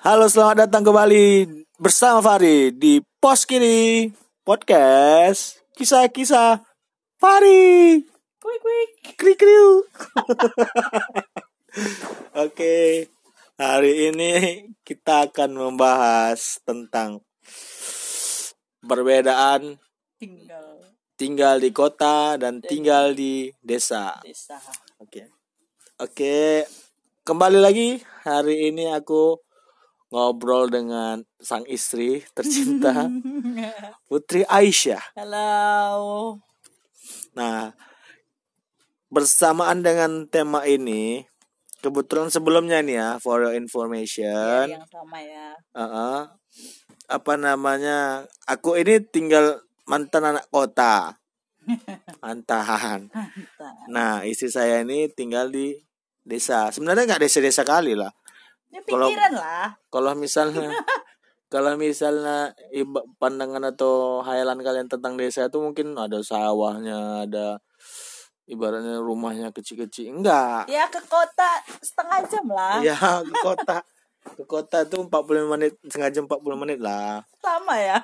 Halo, selamat datang kembali bersama Fari di Pos Kiri Podcast Kisah-kisah Fari. Quick quick. Krik kriu. Oke, hari ini kita akan membahas tentang perbedaan Tinggal tinggal di kota dan tinggal di desa. desa. Oke. Oke, kembali lagi hari ini aku ngobrol dengan sang istri tercinta Putri Aisyah. Halo. Nah, bersamaan dengan tema ini, kebetulan sebelumnya nih ya, for your Ya, information, yang sama ya. uh-uh, apa namanya, aku ini tinggal mantan anak kota, mantan. Mantap. Nah, istri saya ini tinggal di desa. Sebenarnya nggak desa-desa kali lah. Ya Kalau- pikiran lah. Kalau misalnya kalau misalnya iba- pandangan atau hayalan kalian tentang desa itu mungkin ada sawahnya, ada ibaratnya rumahnya kecil-kecil. Enggak. Ya ke kota setengah jam lah. Ya, ke kota. Ke kota itu 45 menit, setengah jam 40 menit lah Sama ya.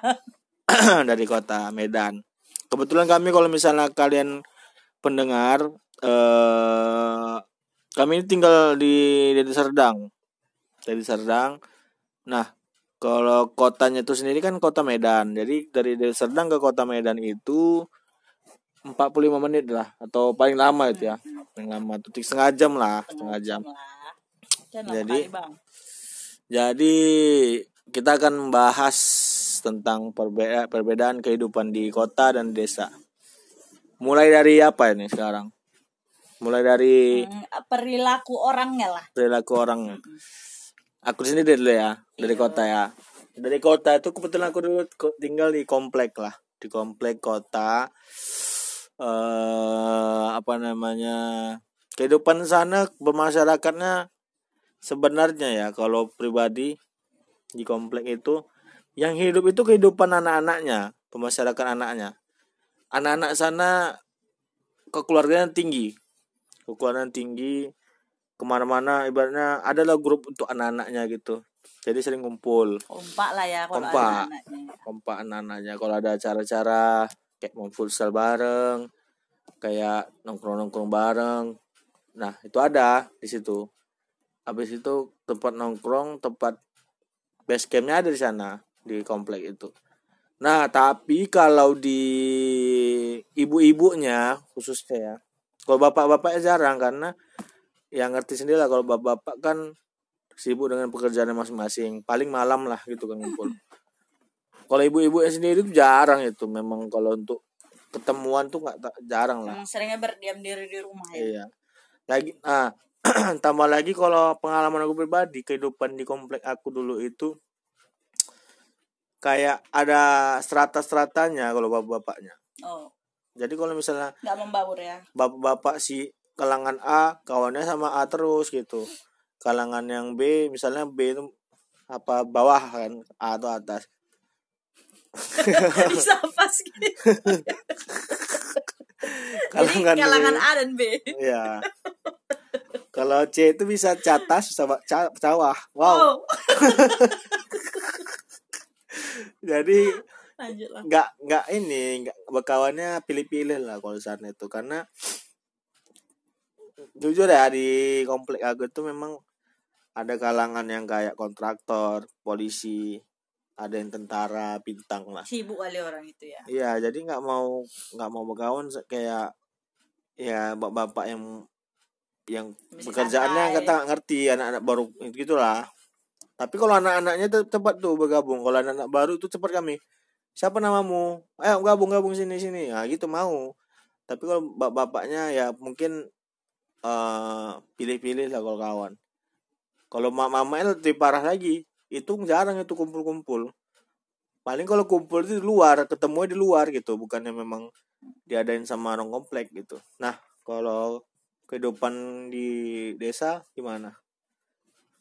dari kota Medan. Kebetulan kami kalau misalnya kalian pendengar eh kami ini tinggal di Deli Serdang. Deli Serdang. Nah, kalau kotanya itu sendiri kan kota Medan. Jadi dari Deli Serdang ke kota Medan itu 45 menit lah atau paling lama itu ya. Paling lama tuh setengah jam lah, setengah jam. Jadi- Jadi, kita akan membahas tentang perbeda- perbedaan kehidupan di kota dan desa. Mulai dari apa ini sekarang? Mulai dari Hmm, perilaku orangnya lah. perilaku orang. Aku di sini dulu ya, dari kota ya. Dari kota itu kebetulan aku dulu tinggal di komplek lah, di komplek kota. eh apa namanya? Kehidupan sana bermasyarakatnya sebenarnya ya kalau pribadi di komplek itu yang hidup itu kehidupan anak-anaknya, pemasyarakat anaknya. Anak-anak sana kekeluargaan tinggi, kekeluargaan tinggi ke mana-mana ibaratnya adalah grup untuk anak-anaknya gitu. Jadi sering ngumpul Kompak lah ya kalau Kompak. anak-anaknya. kompak anak-anaknya. Kalau ada acara-acara kayak mau futsal bareng kayak nongkrong-nongkrong bareng. Nah itu ada di situ. Habis itu tempat nongkrong tempat base campnya ada di sana di komplek itu. Nah tapi kalau di ibu-ibunya khususnya ya kalau bapak-bapaknya jarang karena yang ngerti sendiri lah kalau bapak-bapak kan sibuk dengan pekerjaannya masing-masing. Paling malam lah gitu kan ngumpul. Kalau ibu-ibu sendiri tuh jarang itu. Memang kalau untuk ketemuan tuh nggak jarang lah. Hmm, seringnya berdiam diri di rumah ya. iya. Lagi ah tambah lagi kalau pengalaman aku pribadi kehidupan di komplek aku dulu itu kayak ada strata-stratanya kalau bapak-bapaknya. Oh, jadi kalau misalnya nggak membaur ya. bapak-bapak si kalangan A kawannya sama A terus gitu. Kalangan yang B misalnya B itu apa bawah kan A atau atas. Bisa pas gitu. Jadi kalangan kalangan B A dan B. ya kalau C itu bisa catas bisa ca- cawah wow. Oh. jadi nggak nggak ini nggak berkawannya pilih-pilih lah kalau sana itu. Karena jujur ya di komplek aku itu memang ada kalangan yang kayak kontraktor polisi ada yang tentara bintang lah. Sibuk kali orang itu ya. iya jadi nggak mau nggak mau berkawan kayak ya bapak-bapak yang yang Masih pekerjaannya santai. kata nggak ngerti anak-anak baru gitulah. Tapi kalau anak-anaknya tuh cepat tuh bergabung. Kalau anak-anak baru tuh cepat kami siapa namamu? Ayo gabung gabung sini sini. Nah gitu mau. Tapi kalau bap-bapaknya ya mungkin eh pilih-pilih lah kalau kawan. Kalau mak mamanya lebih parah lagi. Itu jarang itu kumpul-kumpul. Paling kalau kumpul itu di luar ketemu di luar gitu. Bukannya memang diadain sama orang komplek gitu. Nah kalau kehidupan di desa gimana?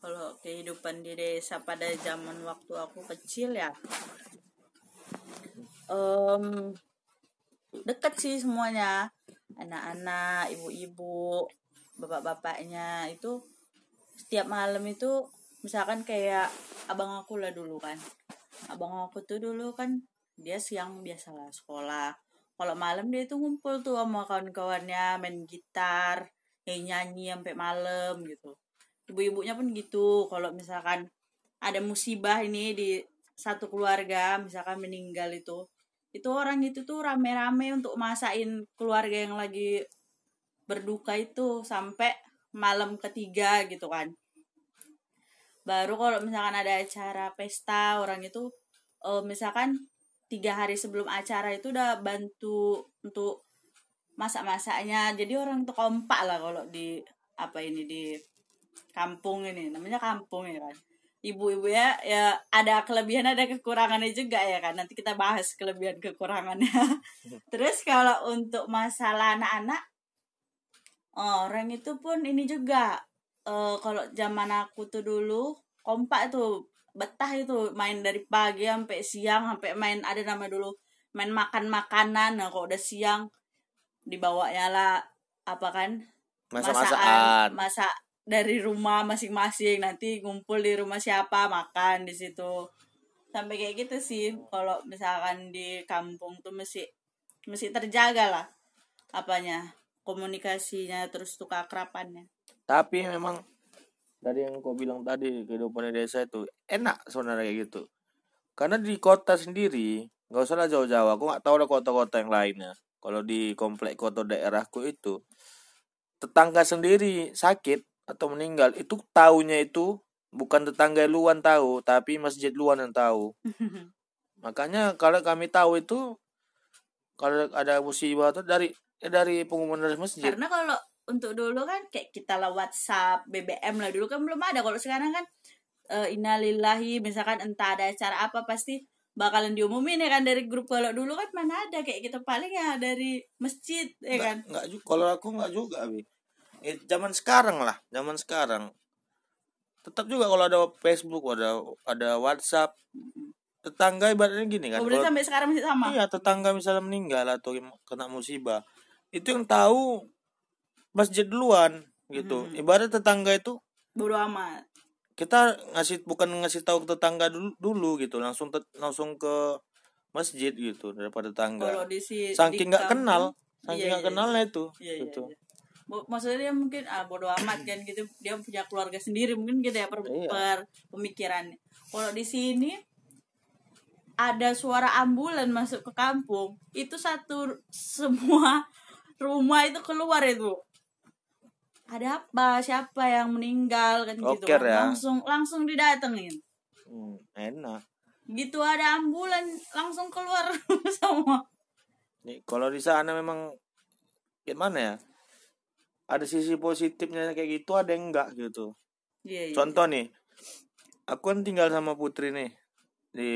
Kalau kehidupan di desa pada zaman waktu aku kecil ya. em dekat sih semuanya. Anak-anak ibu-ibu bapak-bapaknya itu setiap malam itu misalkan kayak abang aku lah dulu kan. Abang aku tuh dulu kan dia siang biasalah sekolah. Kalau malam dia tuh ngumpul tuh sama kawan-kawannya main gitar nyanyi nyanyi sampai malam gitu. Ibu-ibunya pun gitu. Kalau misalkan ada musibah ini di satu keluarga misalkan meninggal itu itu orang itu tuh rame-rame untuk masakin keluarga yang lagi berduka itu sampai malam ketiga gitu kan. Baru kalau misalkan ada acara pesta orang itu uh, misalkan tiga hari sebelum acara itu udah bantu untuk masak-masaknya. Jadi orang tuh kompak lah kalau di apa ini di kampung ini. Namanya kampung ya kan. Ibu-ibu ya ya ada kelebihan ada kekurangannya juga ya kan. Nanti kita bahas kelebihan kekurangannya. Terus kalau untuk masalah anak-anak orang itu pun ini juga. Uh, kalau zaman aku tuh dulu kompak tuh betah itu main dari pagi sampai siang sampai main ada nama dulu main makan makanan. Nah kalau udah siang dibawanya lah apa kan? Masak-masakan. masak dari rumah masing-masing. Nanti ngumpul di rumah siapa makan di situ. Sampai kayak gitu sih kalau misalkan di kampung tuh mesti mesti terjaga lah apanya komunikasinya terus tuh keakrapannya tapi memang dari yang kau bilang tadi kehidupan di desa itu enak sebenarnya kayak gitu. Karena di kota sendiri nggak usah lah jauh-jauh. Aku nggak tahu ada kota-kota yang lainnya. Kalau di komplek kota daerahku itu tetangga sendiri sakit atau meninggal itu tahunya itu bukan tetangga luan tahu tapi masjid luan yang tahu. Makanya kalau kami tahu itu kalau ada musibah itu dari dari pengumuman dari masjid. Karena kalau untuk dulu kan kayak kita lah WhatsApp, BBM lah dulu kan belum ada. Kalau sekarang kan uh, innalillahi misalkan entah ada acara apa pasti bakalan diumumin ya kan dari grup. Kalau dulu kan mana ada kayak gitu. Paling ya dari masjid ya kan? nggak juga kalau aku nggak juga abi eh, zaman sekarang lah zaman sekarang. Tetap juga kalau ada Facebook ada ada WhatsApp. Tetangga ibaratnya gini kan oh, kalau, sampai sekarang masih sama? Iya tetangga misalnya meninggal atau kena musibah itu yang tahu masjid duluan gitu hmm. ibarat tetangga itu bodo amat kita ngasih bukan ngasih tahu ke tetangga dulu dulu gitu langsung te, langsung ke masjid gitu daripada tetangga kalau di si, saking nggak kenal saking nggak iya, iya, kenalnya iya. itu iya, gitu iya, iya. maksudnya dia mungkin ah bodo amat kan gitu dia punya keluarga sendiri mungkin gitu ya per, iya. per pemikirannya kalau di sini ada suara ambulan masuk ke kampung itu satu semua rumah itu keluar itu ada apa? Siapa yang meninggal? Kan gitu kan. ya. langsung langsung didatengin. Hmm, enak. Gitu ada ambulan langsung keluar semua. Nih kalau di sana memang gimana ya? Ada sisi positifnya kayak gitu ada yang enggak gitu. Iya, iya, contoh nih aku kan tinggal sama putri nih di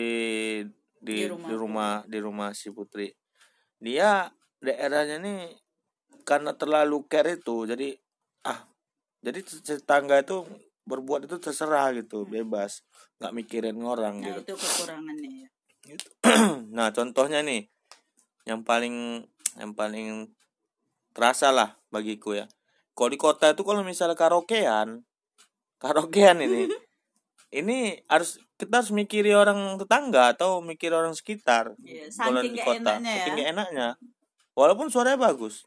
di, di rumah di rumah, di rumah si putri. Dia daerahnya nih karena terlalu care itu jadi ah jadi tetangga itu berbuat itu terserah gitu hmm. bebas nggak mikirin orang nah, gitu itu kekurangannya ya gitu. nah contohnya nih yang paling yang paling terasa lah bagiku ya kalau di kota itu kalau misalnya karaokean karaokean ini ini harus kita harus mikiri orang tetangga atau mikir orang sekitar yeah, kalau di kota enaknya saking ya. enaknya walaupun suaranya bagus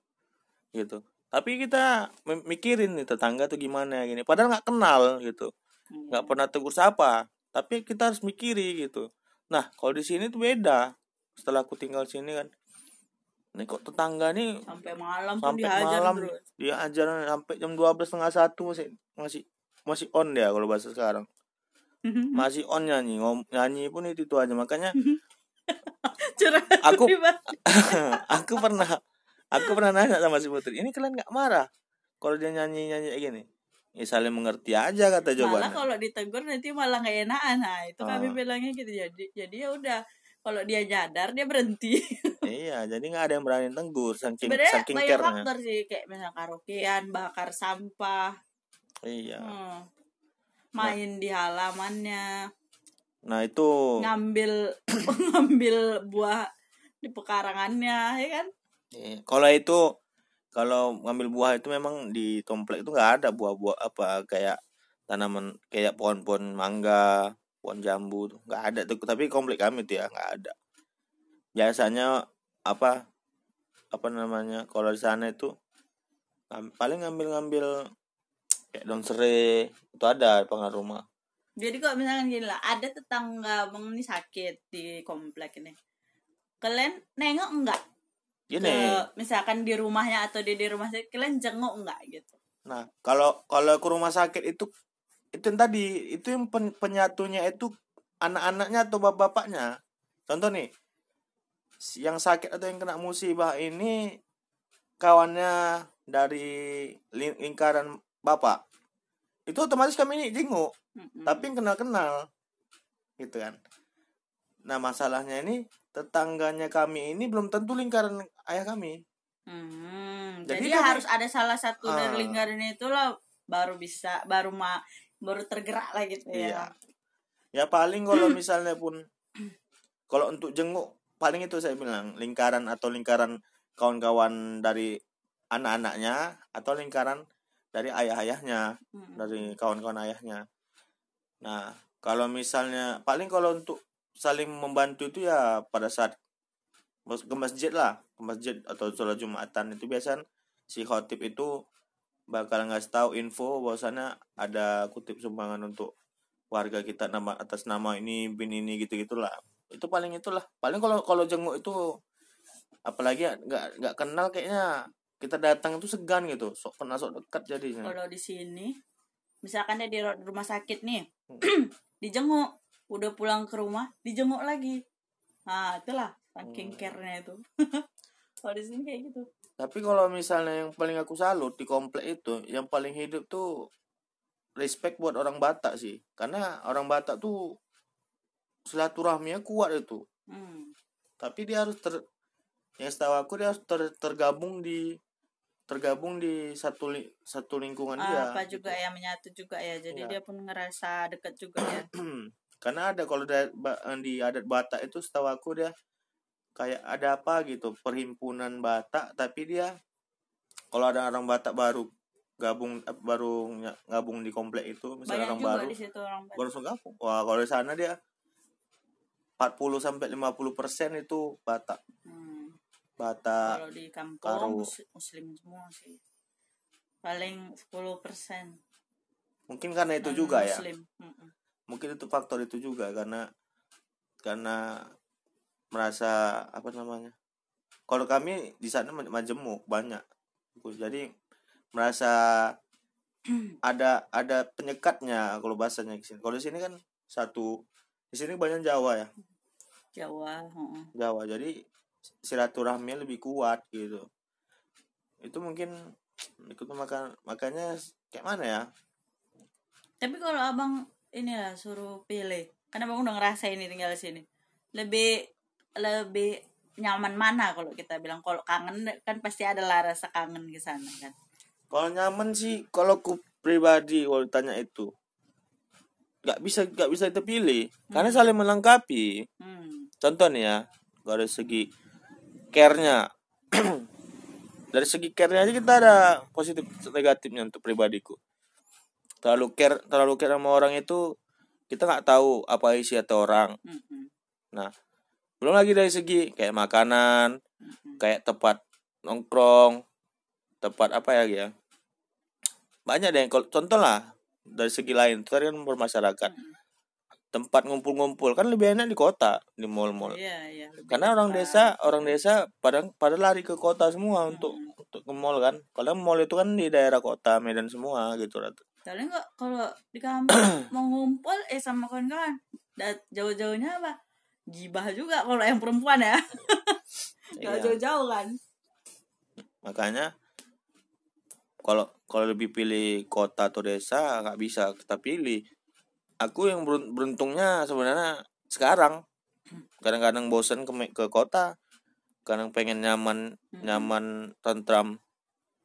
gitu. Tapi kita mikirin nih tetangga tuh gimana gini. Padahal nggak kenal gitu. Nggak hmm. pernah tegur sapa tapi kita harus mikiri gitu. Nah kalau di sini tuh beda. Setelah aku tinggal sini kan. Ini kok tetangga nih sampai malam sampai malam dia ajar sampai jam dua belas setengah satu masih masih masih on dia kalau bahasa sekarang. Masih on nyanyi ngom nyanyi pun itu, itu aja. Makanya aku aku pernah aku pernah nanya sama si putri ini kalian nggak marah kalau dia nyanyi nyanyi kayak gini? Ya saling mengerti aja kata jawabannya. malah kalau ditegur nanti malah nggak enakan. Nah itu oh. kami bilangnya gitu. Jadi jadi ya udah kalau dia nyadar dia berhenti. Iya jadi nggak ada yang berani tegur saking Sebenernya saking banyak faktor sih kayak misalnya karaokean bakar sampah. Iya. Hmm. main nah. di halamannya. Nah itu ngambil ngambil buah di pekarangannya ya kan Iya. Kalau itu kalau ngambil buah itu memang di komplek itu nggak ada buah-buah apa kayak tanaman kayak pohon-pohon mangga pohon jambu tuh nggak ada tuh tapi komplek kami tuh ya nggak ada biasanya apa apa namanya kalau di sana itu paling ngambil-ngambil kayak daun serai itu ada pengaruh rumah Jadi kok misalkan gini lah, ada tetangga abang ini sakit di komplek ini. Kalian nengok enggak? Gini Ke, misalkan di rumahnya atau di di rumah sakit, kalian jenguk enggak gitu? nah kalau kalau ke rumah sakit itu itu yang tadi itu yang pen- penyatunya itu anak-anaknya atau bapak-bapaknya contoh nih yang sakit atau yang kena musibah ini kawannya dari ling- lingkaran bapak itu otomatis kami ini jenguk Mm-mm. tapi yang kenal-kenal gitu kan nah masalahnya ini tetangganya kami ini belum tentu lingkaran ayah kami Hmm, Jadi jadi, kami- harus ada salah satu Ah. dari lingkaran itu lah baru bisa baru ma baru tergerak lah gitu iya ya. ya paling kalau misalnya pun kalau untuk jenguk paling itu saya bilang lingkaran atau lingkaran kawan-kawan dari anak-anaknya atau lingkaran dari ayah-ayahnya Mm-mm. dari kawan-kawan ayahnya. Nah, kalau misalnya paling kalau untuk saling membantu itu ya pada saat ke masjid lah, ke masjid atau sholat jumatan itu biasanya si khotib itu bakal ngasih tahu info bahwasannya ada kutip sumbangan untuk warga kita nama atas nama ini bin ini gitu gitulah itu paling itulah. Paling kalau kalau jenguk itu apalagi ya, nggak nggak kenal kayaknya kita datang itu segan gitu. Sok kenal sok dekat jadinya. Kalau di sini misalkan dia di ru- rumah sakit nih, Hmm. dijenguk, udah pulang ke rumah, dijenguk lagi. Nah, itulah saking Hmm. care-nya itu. Kalau di sini kayak gitu. Tapi kalau misalnya yang paling aku salut di komplek itu, yang paling hidup tuh respect buat orang Batak sih. Karena orang Batak tuh silaturahminya kuat itu. Hmm. Tapi dia harus ter yang setahu aku dia harus ter- tergabung di tergabung di satu li- satu lingkungan dia. apa gitu. juga ya menyatu juga ya. Jadi Iya. dia pun ngerasa deket juga ya. Karena ada kalau ba- di adat Batak itu setahu aku dia kayak ada apa gitu perhimpunan Batak tapi dia kalau ada orang Batak baru gabung eh, baru gabung di komplek itu misalnya Banyak orang juga baru di situ orang baru langsung gabung wah kalau di sana dia 40 sampai 50 persen itu Batak Hmm. Batak Kalau di kampung mus- muslim semua sih. Paling 10% mungkin karena itu juga ya muslim. Mm-mm. Mungkin itu faktor itu juga karena karena merasa apa namanya kalau kami di sana ma- majemuk banyak. Jadi merasa ada ada penyekatnya kalau bahasanya di sini. Kalau di sini kan satu di sini banyak Jawa ya. Jawa. Jawa. Jadi silaturahmi lebih kuat gitu. Itu mungkin ikut makan makanya kayak mana ya? Tapi kalau abang inilah suruh pilih, karena abang udah ngerasain ini tinggal di sini, lebih lebih nyaman mana kalau kita bilang kalau kangen kan pasti ada lah rasa kangen ke sana kan. Kalau nyaman sih, kalau ku pribadi kalau ditanya itu, nggak bisa nggak bisa kita pilih, karena saling melengkapi. Hmm. Contoh nih ya, dari segi care-nya, dari segi care-nya aja kita ada positif negatifnya untuk pribadiku. Terlalu care, terlalu care sama orang itu kita nggak tahu apa isi hati orang. Mm-mm. Belum lagi dari segi kayak makanan, Mm-mm. kayak tempat nongkrong, tempat apa ya ya. Banyak deh contoh lah dari segi lain itu tadi kan bermasyarakat. Mm-mm. Tempat ngumpul-ngumpul kan lebih enak di kota, di mall-mall. Iya, iya. lebih Karena orang desa, orang desa pada pada lari ke kota semua Hmm. untuk untuk ke mall kan. Kalau mall itu kan di daerah kota, Medan semua gitu Tapi enggak kalau di kampung mau ngumpul eh sama kawan-kawan. Jauh-jauhnya apa? Gibah juga kalau yang perempuan ya. Enggak Iya. jauh-jauh kan. Makanya kalau kalau lebih pilih kota atau desa nggak bisa kita pilih. Aku yang berun- beruntungnya sebenarnya sekarang kadang-kadang bosen ke ke kota, kadang pengen nyaman Mm-mm. nyaman tentram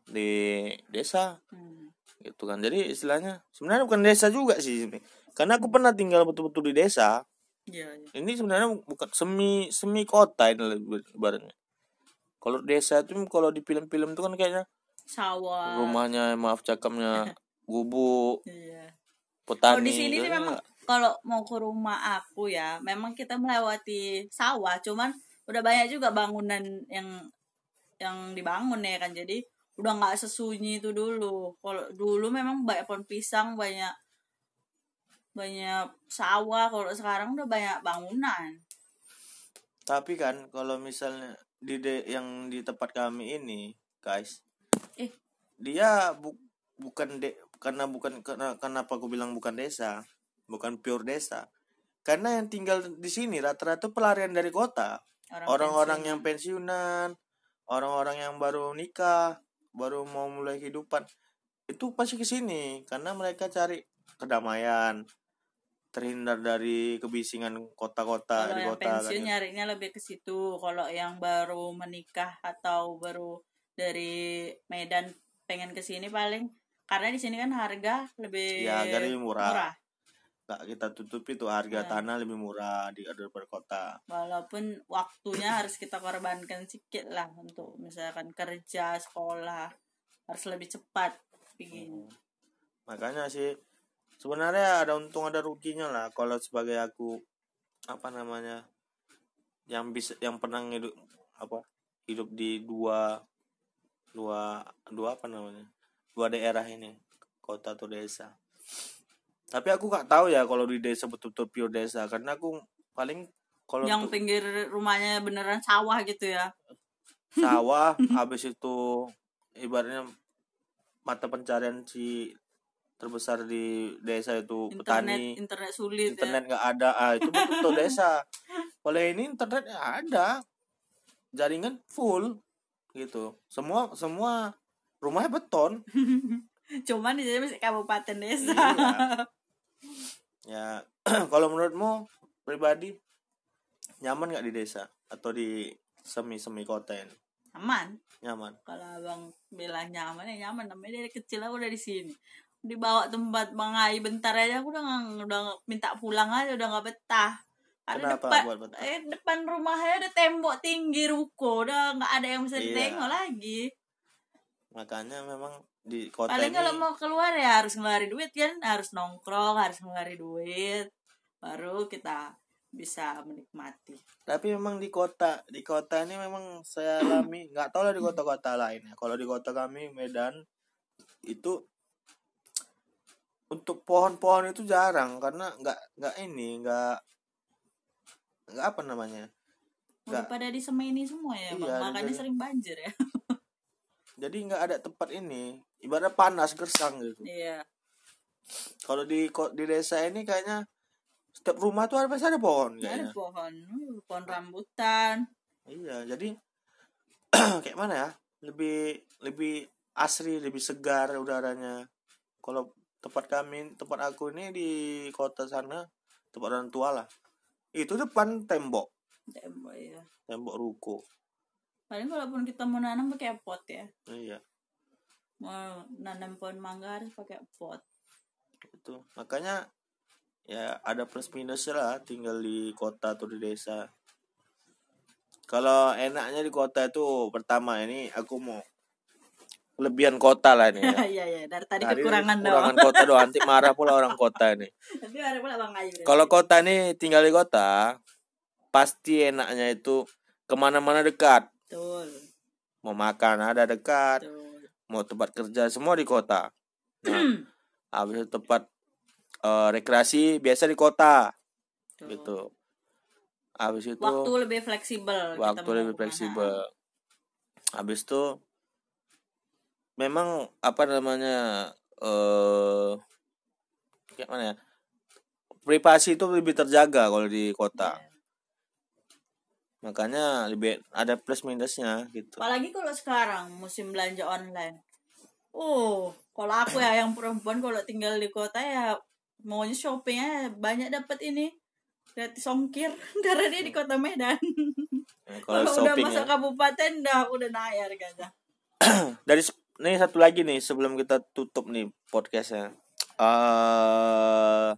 di desa Hmm. Gitu kan. Jadi istilahnya sebenarnya bukan desa juga sih. Karena aku pernah tinggal betul-betul di desa. Iya, iya. Ini sebenarnya bukan semi semi kota ini ibaratnya. Kalau desa itu kalau di film-film itu kan kayaknya Sawah. rumahnya maaf cakapnya gubuk Iya. petani Kalau di sini gitu sih memang enggak. kalau mau ke rumah aku ya, memang kita melewati sawah, cuman udah banyak juga bangunan yang yang dibangun ya kan. Jadi udah nggak sesunyi itu dulu. Kalau dulu memang banyak pohon pisang, banyak banyak sawah. Kalau sekarang udah banyak bangunan. tapi kan kalau misalnya di de- yang di tempat kami ini guys Eh, dia bu- bukan de karena bukan karena kenapa aku bilang bukan desa bukan pure desa karena yang tinggal di sini rata-rata pelarian dari kota orang-orang yang pensiunan orang-orang yang baru nikah baru mau mulai kehidupan itu pasti ke sini karena mereka cari kedamaian terhindar dari kebisingan kota-kota di kota kan pensiun ya. nyarinya lebih ke situ kalau yang baru menikah atau baru dari Medan pengen ke sini paling karena di sini kan harga lebih Ya, harga lebih murah. murah. Nggak kita tutupi tuh harga Ya. tanah lebih murah di daripada kota. Walaupun waktunya harus kita korbankan sedikit lah untuk misalkan kerja sekolah harus lebih cepat begini. Makanya sih sebenarnya ada untung ada ruginya lah. Kalau sebagai aku apa namanya yang bisa yang pernah hidup apa hidup di dua dua dua apa namanya dua daerah ini kota atau desa tapi aku nggak tahu ya kalau di desa betul-betul pure desa karena aku paling kalau yang untuk pinggir rumahnya beneran sawah gitu ya? Sawah habis itu ibaratnya mata pencarian si terbesar di desa itu internet petani. Internet sulit internet nggak ada. Ah itu betul desa. Kalau ini internet ya ada. Jaringan full gitu. Semua semua rumahnya beton. Ya cuman di sini masih kabupaten desa. Iya. Ya kalau menurutmu pribadi nyaman nggak di desa? Atau di semi semi kota ini aman nyaman. Kalau abang bilang nyaman ya nyaman. Namanya dari kecil aku udah di sini. Dibawa tempat bang Ai bentar aja aku udah udah minta pulang aja udah nggak betah. Ada Kenapa depan betah? eh, depan rumahnya ada tembok tinggi ruko. Udah nggak ada yang bisa Iya. ditengok lagi makanya memang di kota paling ini kalau mau keluar ya harus ngeluarin duit kan harus nongkrong harus ngeluarin duit baru kita bisa menikmati. Tapi memang di kota di kota ini memang saya alami nggak tahu lah di kota-kota lain ya kalau di kota kami Medan itu untuk pohon-pohon itu jarang karena nggak nggak ini nggak nggak apa namanya Nggak. pada disemeni semua ya bang. Iya, makanya jadi- sering banjir ya jadi nggak ada tempat ini ibarat panas gersang gitu. Iya. Kalau di di desa ini kayaknya setiap rumah tuh ada pasti ada pohon Nggak ada pohon. Hmm, pohon rambutan. Iya jadi kayak mana ya? Lebih lebih asri lebih segar udaranya. Kalau tempat kami tempat aku ini di kota sana tempat orang tua lah. Itu depan tembok. Tembok ya tembok ruko paling kalaupun kita mau nanam pakai pot ya. Iya. Mau nanam pohon mangga harus pakai pot. Itu. Makanya ya ada plus minus lah tinggal di kota atau di desa. Kalau enaknya di kota itu pertama ini aku mau kelebihan kota lah ini ya. iya iya. Dari tadi Tadi kekurangan kekurangan doang kota doang. Nanti marah pula orang kota ini. Nanti ada pula bang Ayu kalau kota ini tinggal di kota pasti enaknya itu ke mana-mana dekat betul. Mau makan ada dekat betul. mau tempat kerja semua di kota. Nah habis itu tempat eh, rekreasi biasa di kota. Betul. gitu. Habis itu waktu lebih fleksibel waktu lebih fleksibel. Habis itu memang apa namanya eh kayak mana ya privasi itu lebih terjaga kalau di kota. Iya. Makanya lebih ada plus minusnya gitu. Apalagi kalau sekarang musim belanja online. Oh kalau aku ya yang perempuan kalau tinggal di kota ya maunya shoppingnya banyak dapat ini. Gratis ongkir karena dia di kota Medan. Ya, kalau kalau udah masuk ya. kabupaten dah udah naik harganya dari nih satu lagi nih sebelum kita tutup nih podcastnya. Eh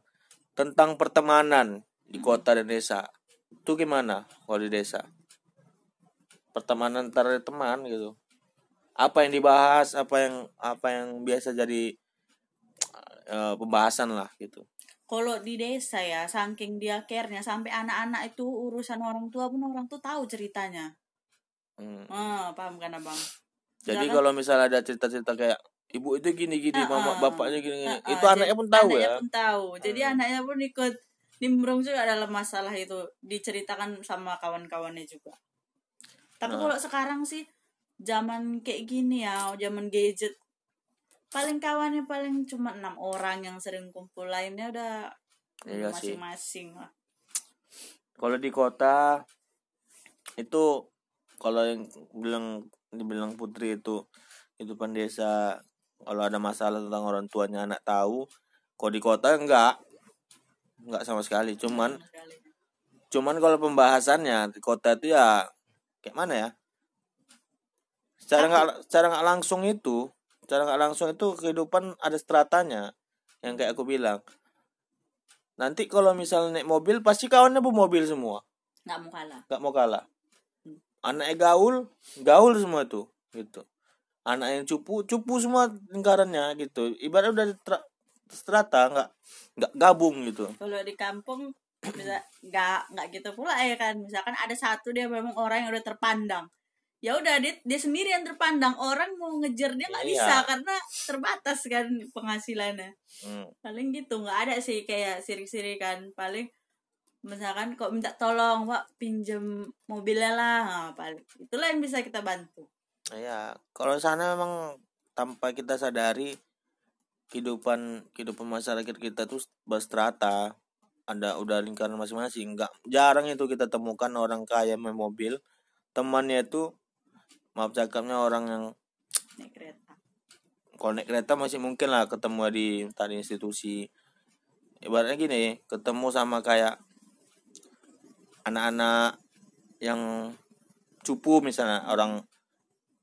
tentang pertemanan di kota dan desa itu gimana kalau di desa? Pertemanan antar teman gitu. Apa yang dibahas apa yang apa yang biasa jadi eh, pembahasan lah gitu. Kalau di desa ya saking dia care-nya sampai anak-anak itu urusan orang tua pun orang tuh tahu ceritanya. Hmm. ah paham kan abang? Jadi Misalkan- kalau misalnya ada cerita-cerita kayak ibu itu gini gini Ah, mama ah. bapaknya gini gini Ah, ah, itu anaknya jadi pun tahu anaknya ya? pun tahu. Jadi Hmm. anaknya pun ikut nimbrung juga dalam masalah itu diceritakan sama kawan-kawannya juga. Tapi Nah. kalau sekarang sih zaman kayak gini ya zaman gadget paling kawannya paling cuma enam orang yang sering kumpul. Lainnya udah Iya masing-masing lah. Kalau di kota itu kalau yang bilang dibilang putri itu kehidupan desa kalau ada masalah tentang orang tuanya anak tahu kalau di kota enggak enggak sama sekali cuman Sekali. cuman kalau pembahasannya di kota itu ya kayak mana ya? Secara nggak secara nggak langsung itu secara nggak langsung itu kehidupan ada stratanya yang kayak aku bilang. Nanti kalau misalnya naik mobil pasti kawannya bu mobil semua. Nggak mau kalah. Nggak mau kalah. Anaknya gaul gaul semua tuh gitu. Anak yang cupu cupu semua lingkarannya gitu. Ibaratnya udah tra- strata nggak nggak gabung gitu. Kalau di kampung bisa nggak nggak gitu pula ya kan. Misalkan ada satu dia memang orang yang udah terpandang. Ya udah dia, dia sendiri yang terpandang. Orang mau ngejar dia nggak Iya. bisa karena terbatas kan penghasilannya. Hmm. paling gitu nggak ada sih kayak sirik-sirikan paling misalkan kok minta tolong pak pinjem mobilnya lah. Nah, paling itulah yang bisa kita bantu. Ya, kalau sana memang tanpa kita sadari kehidupan kehidupan masyarakat kita tuh berstrata, ada udah lingkaran masing-masing. Enggak jarang itu kita temukan orang kaya main mobil, temannya itu maaf cakapnya orang yang naik kereta. Kalau naik kereta masih mungkin lah ketemu di entah di institusi. Ibaratnya gini, ketemu sama kayak anak-anak yang cupu misalnya orang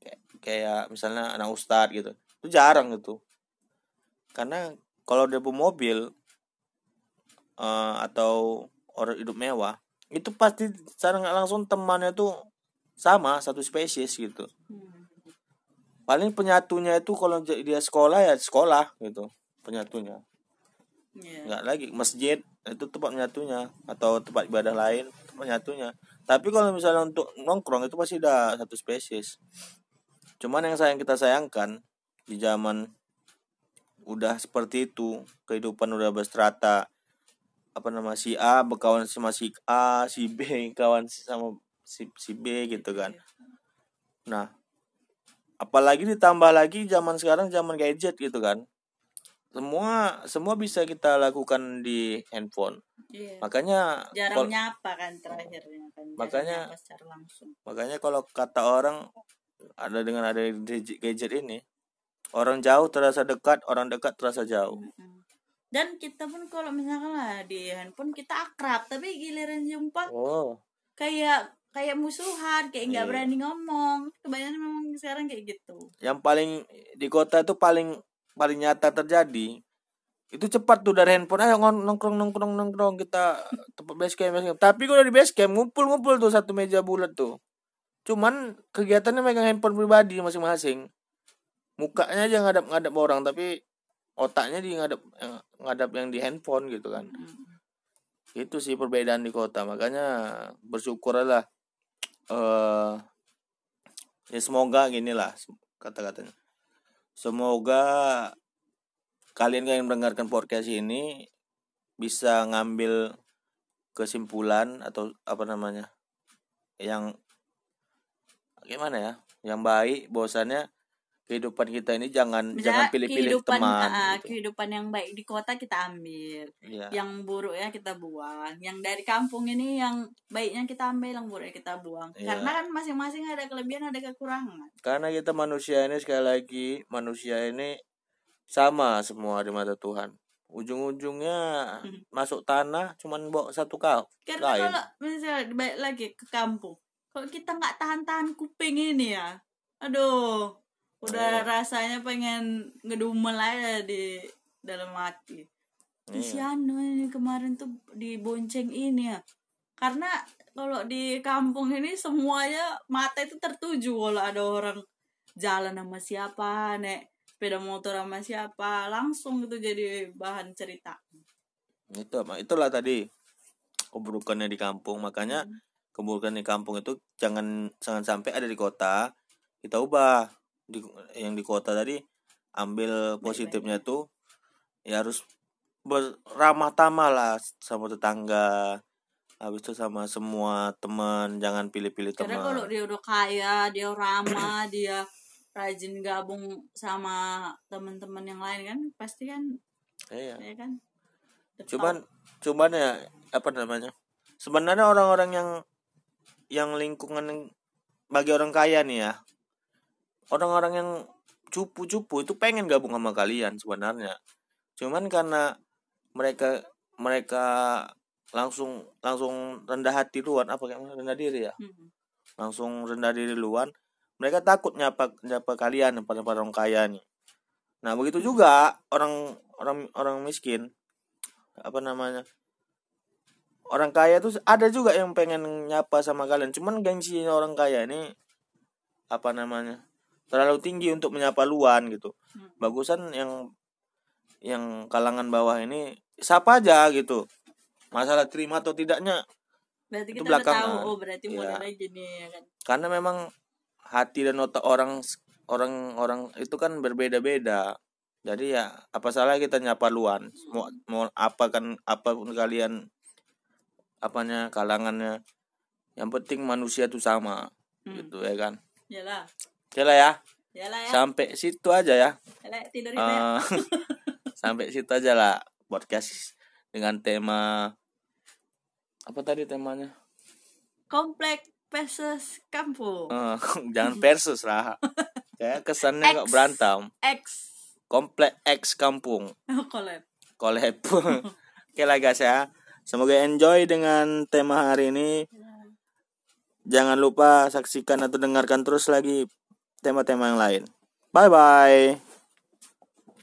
kayak, kayak misalnya anak ustadz gitu. Itu jarang gitu karena kalau dia bawa mobil eh, atau orang hidup mewah itu pasti secara nggak langsung temannya tuh sama satu spesies gitu. Paling penyatunya itu kalau dia sekolah ya sekolah gitu penyatunya. Iya. nggak lagi masjid itu tempat menyatunya atau tempat ibadah lain tempat menyatunya. Tapi kalau misalnya untuk nongkrong itu pasti udah satu spesies. Cuman yang sayang kita sayangkan di zaman udah seperti itu kehidupan udah berstrata apa nama si A berkawan sama si A si B kawan sama si, si B gitu kan. Nah apalagi ditambah lagi zaman sekarang zaman gadget gitu kan. Semua semua bisa kita lakukan di handphone. Iya. makanya jarang kal- nyapa kan terakhirnya kan Jarang Makanya- makanya kalau kata orang ada dengan ada gadget ini orang jauh terasa dekat orang dekat terasa jauh. Dan kita pun kalau misalkan lah di handphone kita akrab tapi giliran jumpa oh. kayak kayak musuhan kayak nggak Iya. berani ngomong. Kebanyakan memang sekarang kayak gitu. Yang paling di kota itu paling paling nyata terjadi itu cepat tuh dari handphone ayo nongkrong nongkrong nongkrong kita tempat base camp, base camp. tapi kalau di base camp ngumpul ngumpul tuh satu meja bulat tuh. Cuman kegiatannya megang handphone pribadi masing-masing mukanya aja ngadap ngadap orang tapi otaknya di ngadap yang ngadap yang di handphone gitu kan Mm. itu sih perbedaan di kota makanya bersyukur lah eh ya semoga gini lah kata-katanya semoga kalian yang mendengarkan podcast ini bisa ngambil kesimpulan atau apa namanya yang gimana ya yang baik bahwasannya kehidupan kita ini jangan jangan Misalnya pilih-pilih kehidupan teman ah, gitu. kehidupan yang baik di kota kita ambil Iya. yang buruknya kita buang yang dari kampung ini yang baiknya kita ambil yang buruknya kita buang Iya. karena kan masing-masing ada kelebihan ada kekurangan Karena kita manusia ini sekali lagi manusia ini sama semua di mata Tuhan. Ujung-ujungnya Hmm. masuk tanah cuman bawa satu kau. karena Lain. kalau misalnya balik lagi ke kampung kalau kita nggak tahan-tahan kuping ini ya aduh udah Iya. rasanya pengen ngedumel aja di dalam hati si Iya. Anu ini kemarin tuh dibonceng ini ya karena kalau di kampung ini semuanya mata itu tertuju kalau ada orang jalan sama siapa nek sepeda motor sama siapa langsung itu jadi bahan cerita itu itulah tadi keburukannya di kampung makanya Hmm. keburukan di kampung itu jangan jangan sampai ada di kota kita ubah di yang di kota tadi ambil positifnya tuh ya harus beramah tamah lah sama tetangga. Habis itu sama semua teman jangan pilih-pilih karena teman. kalau dia udah kaya dia ramah dia rajin gabung sama teman-teman yang lain kan pasti kan iya. ya kan? Cuman cuman ya apa namanya sebenarnya orang-orang yang yang lingkungan bagi orang kaya nih ya orang-orang yang cupu-cupu itu pengen gabung sama kalian sebenarnya. Cuman karena mereka mereka langsung langsung rendah hati duluan. Apa kayak rendah diri ya. Hmm. langsung rendah diri duluan. Mereka takut nyapa nyapa kalian pada pada orang kaya nih. Nah begitu juga orang orang orang miskin. Apa namanya? Orang kaya tuh ada juga yang pengen nyapa sama kalian. Cuman gengsi orang kaya ini apa namanya terlalu tinggi untuk menyapa luan gitu. Hmm. bagusan yang yang kalangan bawah ini siapa aja gitu. Masalah terima atau tidaknya berarti Itu kita udah tahu belakangan. oh berarti modalnya gini ya kan? Karena memang hati dan otak orang orang orang itu kan berbeda-beda. Jadi ya apa salah kita nyapa luan? Mau mau apa kan apa pun kalian apanya kalangannya. Yang penting manusia itu sama Hmm. gitu ya kan? Yalah. Oke lah ya. Yalah ya. sampai situ aja ya. Yalah ya. Eh, sampai situ aja lah podcast dengan tema apa tadi temanya? Komplek versus kampung. Eh, jangan versus lah. Kayak kesannya kok berantem. X. komplek X kampung. Collab. collab. Oke lah guys ya. Semoga enjoy dengan tema hari ini. Jangan lupa saksikan atau dengarkan terus lagi tema-tema yang lain. Bye bye